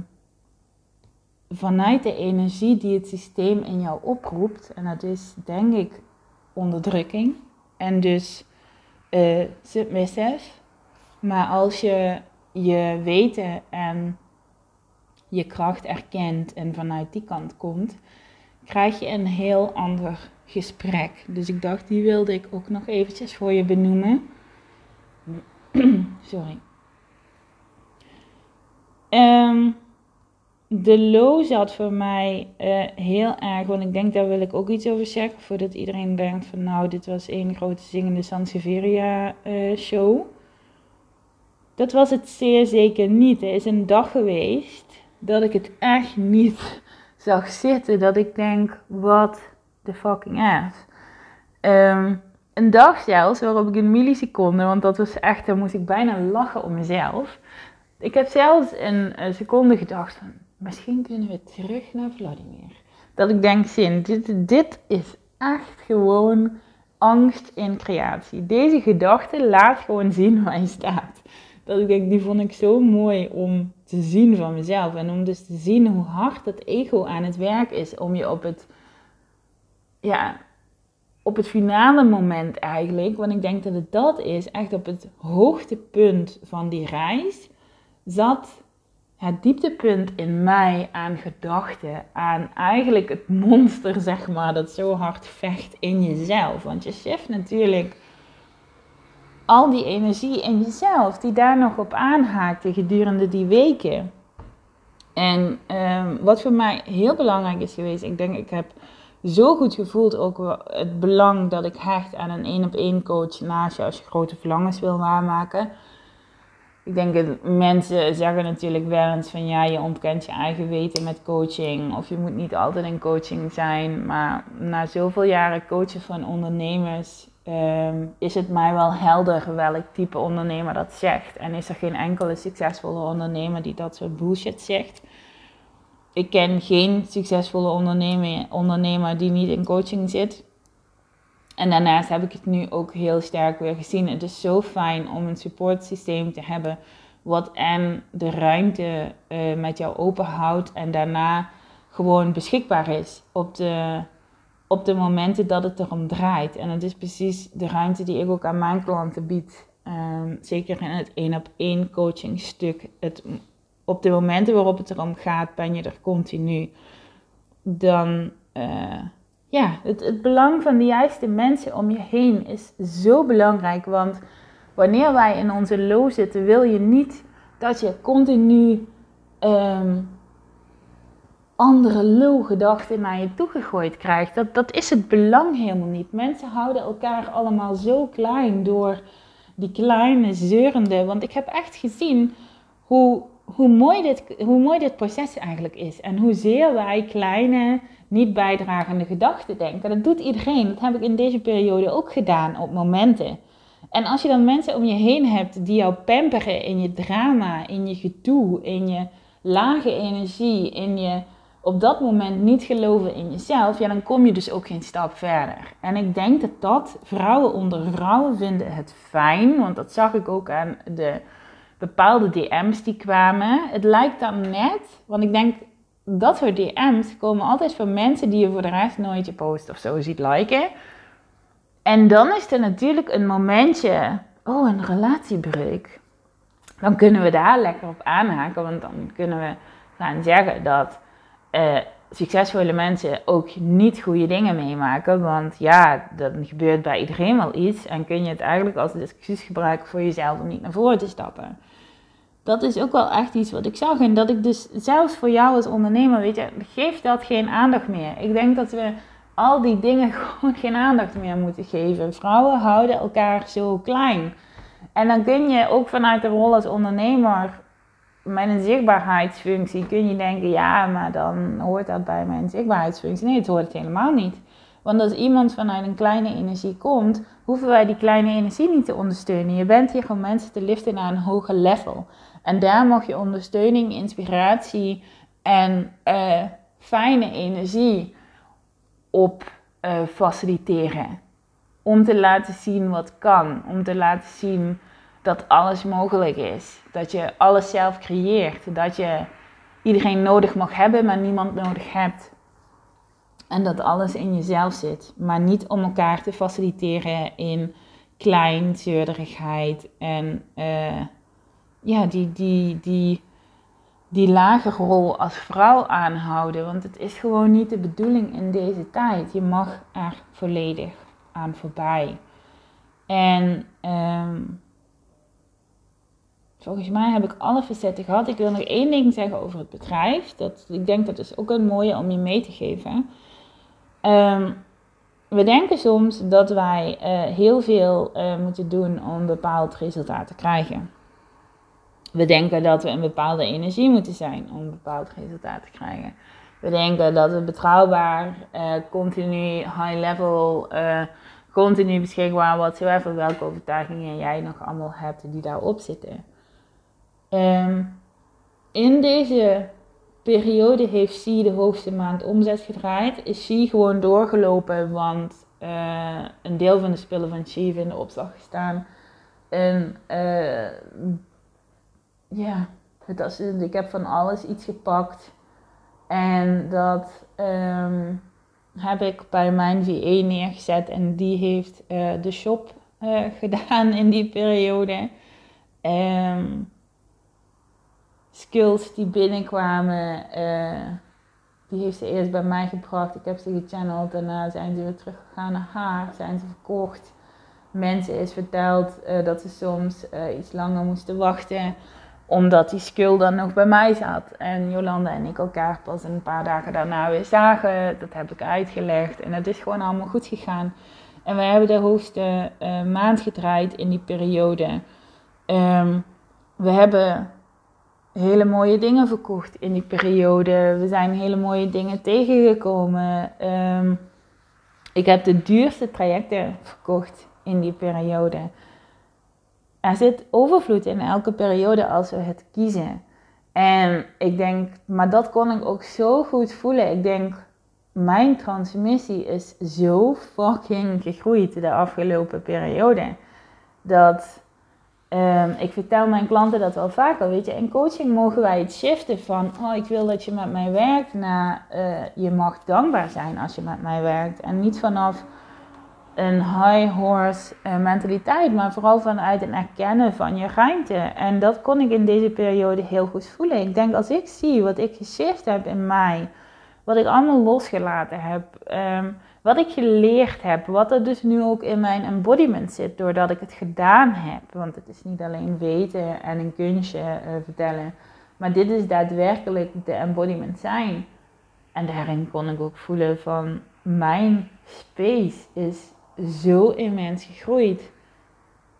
vanuit de energie die het systeem in jou oproept. En dat is denk ik onderdrukking. En dus uh, submissive. Maar als je je weten en je kracht erkent en vanuit die kant komt, krijg je een heel ander gesprek. Dus ik dacht, die wilde ik ook nog eventjes voor je benoemen. (clears throat) Sorry. Um, de low zat voor mij uh, heel erg, want ik denk daar wil ik ook iets over zeggen, voordat iedereen denkt van nou, dit was één grote zingende Sansevieria uh, show. Dat was het zeer zeker niet. Er is een dag geweest dat ik het echt niet zag zitten, dat ik denk, wat de fucking ass. Um, een dag zelfs waarop ik een milliseconde, want dat was echt, dan moest ik bijna lachen om mezelf. Ik heb zelfs een, een seconde gedacht van, misschien kunnen we terug naar Vladimir. Dat ik denk, zin, dit, dit is echt gewoon angst in creatie. Deze gedachte laat gewoon zien waar je staat. Dat ik die vond ik zo mooi om te zien van mezelf. En om dus te zien hoe hard het ego aan het werk is om je op het, ja, op het finale moment eigenlijk, want ik denk dat het dat is, echt op het hoogtepunt van die reis, zat het dieptepunt in mij aan gedachten, aan eigenlijk het monster, zeg maar, dat zo hard vecht in jezelf. Want je shift natuurlijk al die energie in jezelf, die daar nog op aanhaakte gedurende die weken. En um, wat voor mij heel belangrijk is geweest, ik denk, ik heb zo goed gevoeld ook het belang dat ik hecht aan een één op één coach naast je als je grote verlangens wil waarmaken ik denk dat mensen zeggen natuurlijk wel eens van ja, je ontkent je eigen weten met coaching. Of je moet niet altijd in coaching zijn. Maar na zoveel jaren coachen van ondernemers um, is het mij wel helder welk type ondernemer dat zegt. En is er geen enkele succesvolle ondernemer die dat soort bullshit zegt. Ik ken geen succesvolle ondernemer, die niet in coaching zit. En daarnaast heb ik het nu ook heel sterk weer gezien. Het is zo fijn om een supportsysteem te hebben wat en de ruimte uh, met jou openhoudt en daarna gewoon beschikbaar is op de, op de momenten dat het erom draait. En het is precies de ruimte die ik ook aan mijn klanten bied. Um, zeker in het één op één coaching stuk. Het, op de momenten waarop het erom gaat, ben je er continu. Dan... Uh, ja, het, het belang van de juiste mensen om je heen is zo belangrijk. Want wanneer wij in onze low zitten, wil je niet dat je continu um, andere low-gedachten naar je toe gegooid krijgt. Dat, dat is het belang helemaal niet. Mensen houden elkaar allemaal zo klein door die kleine zeurende. Want ik heb echt gezien hoe, hoe, mooi dit, hoe mooi dit proces eigenlijk is. En hoezeer wij kleine niet bijdragende gedachten denken. Dat doet iedereen. Dat heb ik in deze periode ook gedaan op momenten. En als je dan mensen om je heen hebt die jou pamperen in je drama, in je gedoe, in je lage energie, in je op dat moment niet geloven in jezelf, ja, dan kom je dus ook geen stap verder. En ik denk dat dat vrouwen onder vrouwen vinden het fijn, want dat zag ik ook aan de bepaalde DM's die kwamen. Het lijkt dan net, want ik denk dat soort DM's komen altijd van mensen die je voor de rest nooit je post of zo ziet liken. En dan is er natuurlijk een momentje, oh, een relatiebreuk. Dan kunnen we daar lekker op aanhaken, want dan kunnen we gaan zeggen dat uh, succesvolle mensen ook niet goede dingen meemaken. Want ja, dan gebeurt bij iedereen wel iets en kun je het eigenlijk als excuus gebruiken voor jezelf om niet naar voren te stappen dat is ook wel echt iets wat ik zag. En dat ik dus zelfs voor jou als ondernemer, weet je, geef dat geen aandacht meer. Ik denk dat we al die dingen (laughs) gewoon geen aandacht meer moeten geven. Vrouwen houden elkaar zo klein. En dan kun je ook vanuit de rol als ondernemer met een zichtbaarheidsfunctie kun je denken, ja, maar dan hoort dat bij mijn zichtbaarheidsfunctie. Nee, het hoort helemaal niet. Want als iemand vanuit een kleine energie komt, hoeven wij die kleine energie niet te ondersteunen. Je bent hier om mensen te liften naar een hoger level. En daar mag je ondersteuning, inspiratie en uh, fijne energie op uh, faciliteren. Om te laten zien wat kan. Om te laten zien dat alles mogelijk is. Dat je alles zelf creëert. Dat je iedereen nodig mag hebben, maar niemand nodig hebt. En dat alles in jezelf zit. Maar niet om elkaar te faciliteren in kleinzeurderigheid en uh, ja, die, die, die, die lage rol als vrouw aanhouden. Want het is gewoon niet de bedoeling in deze tijd. Je mag er volledig aan voorbij. En um, volgens mij heb ik alle facetten gehad. Ik wil nog één ding zeggen over het bedrijf. Dat, ik denk dat is ook een mooie om je mee te geven. Um, we denken soms dat wij uh, heel veel uh, moeten doen om een bepaald resultaat te krijgen. We denken dat we een bepaalde energie moeten zijn om een bepaald resultaat te krijgen. We denken dat we betrouwbaar, uh, continu, high level, continu beschikbaar, whatsoever, welke overtuigingen jij nog allemaal hebt die daarop zitten. Um, in deze periode heeft C de hoogste maand omzet gedraaid. Is C gewoon doorgelopen, want uh, een deel van de spullen van C in de opslag gestaan. En uh, ja, het was, ik heb van alles iets gepakt. En dat um, heb ik bij mijn VE neergezet. En die heeft uh, de shop (laughs) gedaan in die periode. Um, skills die binnenkwamen, uh, die heeft ze eerst bij mij gebracht. Ik heb ze gechanneld. Daarna zijn ze weer teruggegaan naar haar. Zijn ze verkocht. Mensen is verteld uh, dat ze soms uh, iets langer moesten wachten. Omdat die skill dan nog bij mij zat. En Jolanda en ik elkaar pas een paar dagen daarna weer zagen. Dat heb ik uitgelegd. En het is gewoon allemaal goed gegaan. En we hebben de hoogste maand gedraaid in die periode. Um, we hebben hele mooie dingen verkocht in die periode. We zijn hele mooie dingen tegengekomen. Um, ik heb de duurste trajecten verkocht in die periode. Er zit overvloed in elke periode als we het kiezen. En ik denk, maar dat kon ik ook zo goed voelen. Ik denk, mijn transmissie is zo fucking gegroeid de afgelopen periode. Dat Um, ik vertel mijn klanten dat wel vaker, weet je. In coaching mogen wij het shiften van, oh, ik wil dat je met mij werkt, naar uh, je mag dankbaar zijn als je met mij werkt. En niet vanaf een high horse uh, mentaliteit, maar vooral vanuit een erkennen van je ruimte. En dat kon ik in deze periode heel goed voelen. Ik denk, als ik zie wat ik geshift heb in mij, wat ik allemaal losgelaten heb... Um, wat ik geleerd heb, wat er dus nu ook in mijn embodiment zit, doordat ik het gedaan heb. Want het is niet alleen weten en een kunstje uh, vertellen, maar dit is daadwerkelijk de embodiment zijn. En daarin kon ik ook voelen van mijn space is zo immens gegroeid.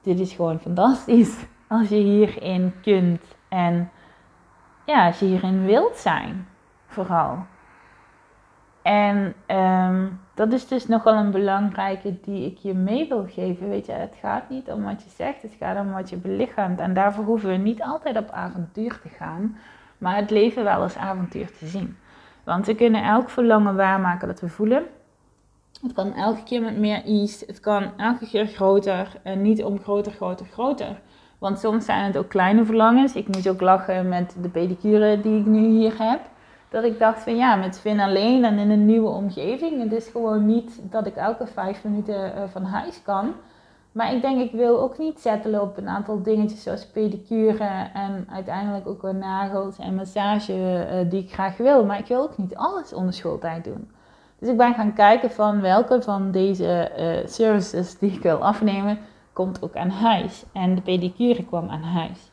Dit is gewoon fantastisch als je hierin kunt en ja, als je hierin wilt zijn, vooral. En um, dat is dus nogal een belangrijke die ik je mee wil geven. Weet je, het gaat niet om wat je zegt, het gaat om wat je belichaamt. En daarvoor hoeven we niet altijd op avontuur te gaan, maar het leven wel als avontuur te zien. Want we kunnen elk verlangen waarmaken dat we voelen. Het kan elke keer met meer ease, het kan elke keer groter en niet om groter, groter, groter. Want soms zijn het ook kleine verlangens. Ik moet ook lachen met de pedicure die ik nu hier heb dat ik dacht van ja, met Finn alleen en in een nieuwe omgeving. Het is gewoon niet dat ik elke vijf minuten uh, van huis kan. Maar ik denk, ik wil ook niet settelen op een aantal dingetjes zoals pedicure en uiteindelijk ook weer nagels en massage uh, die ik graag wil. Maar ik wil ook niet alles onder schooltijd doen. Dus ik ben gaan kijken van welke van deze uh, services die ik wil afnemen, komt ook aan huis. En de pedicure kwam aan huis.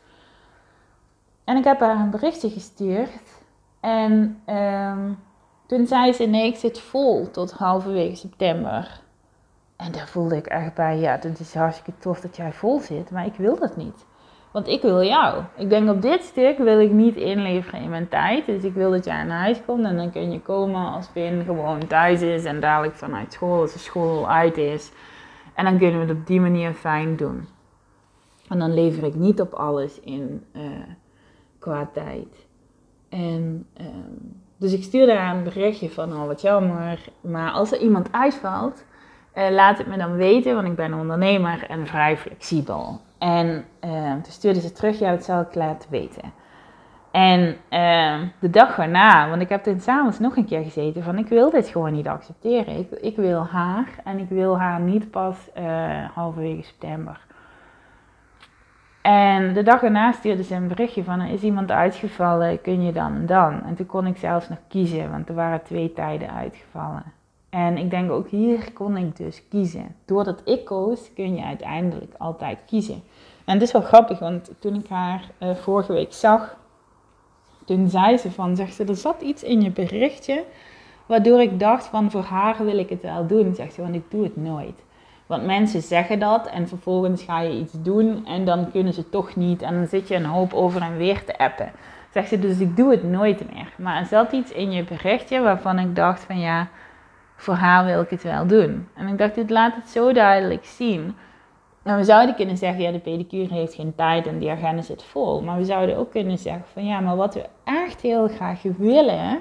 En ik heb haar een berichtje gestuurd en um, Toen zei ze, nee, ik zit vol tot halverwege september. En daar voelde ik echt bij, ja, het is hartstikke tof dat jij vol zit, maar ik wil dat niet. Want ik wil jou. Ik denk op dit stuk wil ik niet inleveren in mijn tijd. Dus ik wil dat jij naar huis komt en dan kun je komen als Pin gewoon thuis is en dadelijk vanuit school, als de school uit is. En dan kunnen we het op die manier fijn doen. En dan lever ik niet op alles in uh, qua tijd. En um, dus ik stuurde haar een berichtje van, oh wat jammer. Maar als er iemand uitvalt, uh, laat het me dan weten, want ik ben ondernemer en vrij flexibel. En uh, toen stuurde ze terug, ja, dat zal ik laten weten. En uh, de dag erna, want ik heb toen s'avonds nog een keer gezeten van ik wil dit gewoon niet accepteren. Ik, ik wil haar en ik wil haar niet pas uh, halverwege september. En de dag erna stuurde ze een berichtje van is iemand uitgevallen, kun je dan en dan? En toen kon ik zelfs nog kiezen, want er waren twee tijden uitgevallen. En ik denk ook hier kon ik dus kiezen. Doordat ik koos, kun je uiteindelijk altijd kiezen. En het is wel grappig, want toen ik haar uh, vorige week zag, toen zei ze van, zegt ze, er zat iets in je berichtje, waardoor ik dacht van, voor haar wil ik het wel doen, zegt ze, want ik doe het nooit. Want mensen zeggen dat en vervolgens ga je iets doen en dan kunnen ze toch niet en dan zit je een hoop over en weer te appen. Zegt ze, dus ik doe het nooit meer. Maar er zat iets in je berichtje waarvan ik dacht van ja, voor haar wil ik het wel doen. En ik dacht, dit laat het zo duidelijk zien. En we zouden kunnen zeggen, ja, de pedicure heeft geen tijd en die agenda zit vol. Maar we zouden ook kunnen zeggen van, ja, maar wat we echt heel graag willen,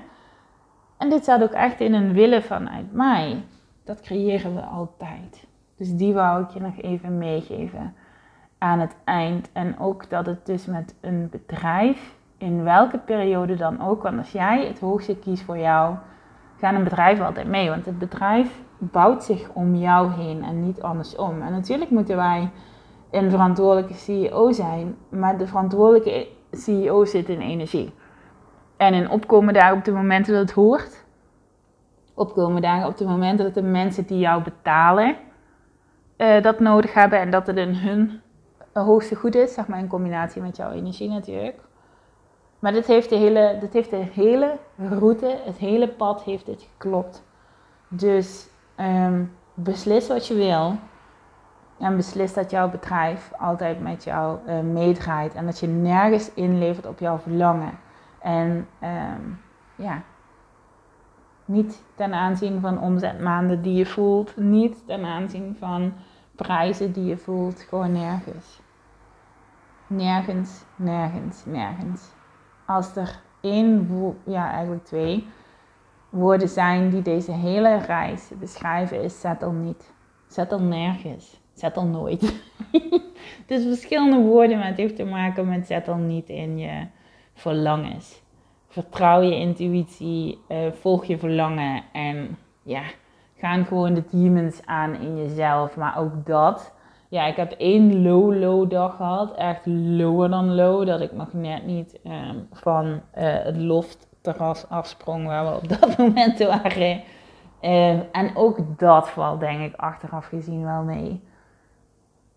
en dit staat ook echt in een willen vanuit mij, dat creëren we altijd. Dus die wou ik je nog even meegeven aan het eind. En ook dat het dus met een bedrijf, in welke periode dan ook, want als jij het hoogste kiest voor jou, gaan een bedrijf altijd mee. Want het bedrijf bouwt zich om jou heen en niet andersom. En natuurlijk moeten wij een verantwoordelijke CEO zijn, maar de verantwoordelijke CEO zit in energie. En in opkomen daar op de momenten dat het hoort. Opkomen daar op de momenten dat de mensen die jou betalen uh, dat nodig hebben en dat het in hun hoogste goed is, zeg maar in combinatie met jouw energie natuurlijk. Maar dit heeft de hele, dit heeft de hele route, het hele pad heeft dit geklopt. Dus um, beslis wat je wil. En beslis dat jouw bedrijf altijd met jou uh, meedraait. En dat je nergens inlevert op jouw verlangen. En um, ja, niet ten aanzien van omzetmaanden die je voelt. Niet ten aanzien van prijzen die je voelt. Gewoon nergens. Nergens, nergens, nergens als er één, ja eigenlijk twee, woorden zijn die deze hele reis beschrijven, is settle niet. Settle nergens. Settle nooit. (laughs) is verschillende woorden, maar het heeft te maken met settle niet in je verlangens. Vertrouw je intuïtie, uh, volg je verlangen en ja, gaan gewoon de demons aan in jezelf. Maar ook dat ja, ik heb één low-low dag gehad. Echt lower dan low. Dat ik nog net niet ehm, van uh, het loftterras afsprong waar we op (laughs) dat moment waren. Uh, en ook dat valt denk ik achteraf gezien wel mee.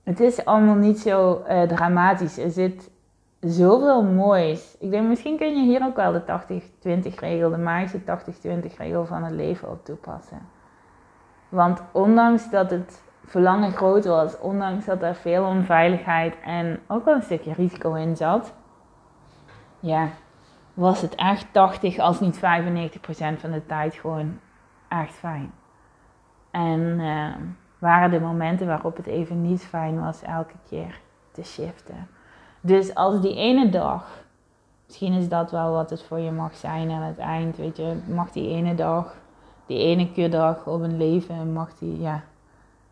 Het is allemaal niet zo uh, dramatisch. Er zit zoveel moois. Ik denk misschien kun je hier ook wel de 80-20 regel, de magische 80-20 regel van het leven op toepassen. Want ondanks dat het verlangen groot was, ondanks dat er veel onveiligheid en ook wel een stukje risico in zat, ja, was het echt 80 als niet 95% van de tijd gewoon echt fijn. En uh, waren de momenten waarop het even niet fijn was elke keer te shiften. Dus als die ene dag, misschien is dat wel wat het voor je mag zijn aan het eind, weet je, mag die ene dag, die ene keer dag op een leven, mag die, ja,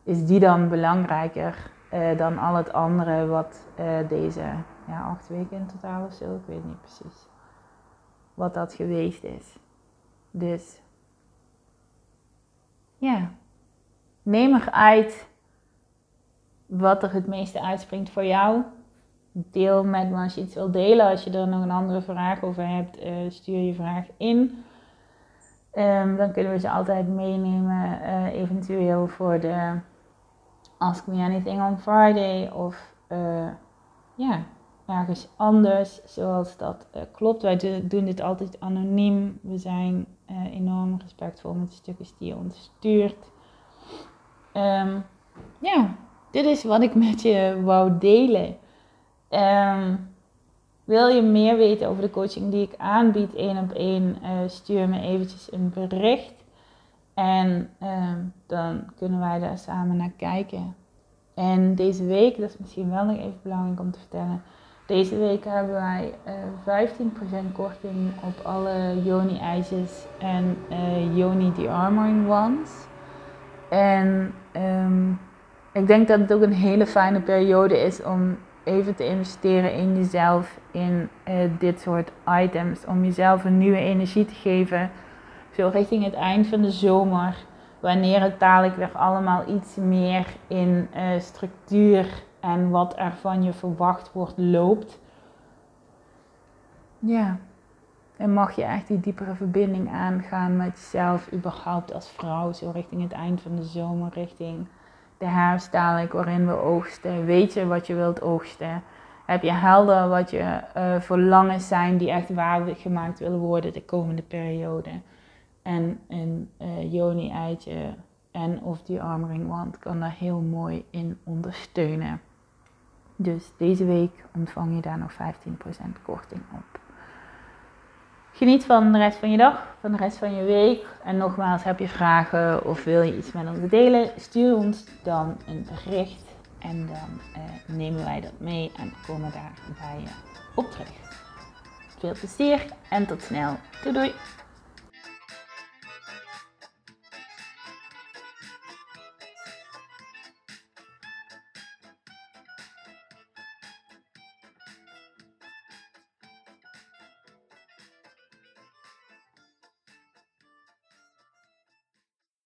is die dan belangrijker uh, dan al het andere wat uh, deze ja, acht weken in totaal of zo, ik weet niet precies wat dat geweest is. Dus ja, neem eruit wat er het meeste uitspringt voor jou. Deel met me als je iets wil delen. Als je er nog een andere vraag over hebt, uh, stuur je vraag in. Um, dan kunnen we ze altijd meenemen, eventueel voor de Ask Me Anything on Friday of uh, ja, ergens anders zoals dat uh, klopt. Wij doen dit altijd anoniem. We zijn enorm respectvol met de stukjes die je ons stuurt. Ehm, ja, dit is wat ik met je wou delen. Um, wil je meer weten over de coaching die ik aanbied, één op één, uh, stuur me eventjes een bericht. En uh, dan kunnen wij daar samen naar kijken. En deze week, dat is misschien wel nog even belangrijk om te vertellen. Deze week hebben wij uh, eh, 15% korting op alle Yoni ijsjes en uh, Yoni Armoring Ones. En um, ik denk dat het ook een hele fijne periode is om even te investeren in jezelf, in uh, dit soort items. Om jezelf een nieuwe energie te geven. Zo richting het eind van de zomer. Wanneer het dadelijk weer allemaal iets meer in uh, structuur en wat er van je verwacht wordt loopt. Ja. En mag je echt die diepere verbinding aangaan met jezelf, überhaupt als vrouw, zo richting het eind van de zomer, richting de herfst dadelijk waarin we oogsten. Weet je wat je wilt oogsten? Heb je helder wat je uh, verlangens zijn die echt gemaakt willen worden de komende periode? En een uh, Joni-eitje en of die armring wand kan daar heel mooi in ondersteunen. Dus deze week ontvang je daar nog 15% korting op. Geniet van de rest van je dag, van de rest van je week. En nogmaals, heb je vragen of wil je iets met ons delen? Stuur ons dan een bericht en dan eh, nemen wij dat mee en komen daar bij je op terug. Veel plezier en tot snel. Doei doei!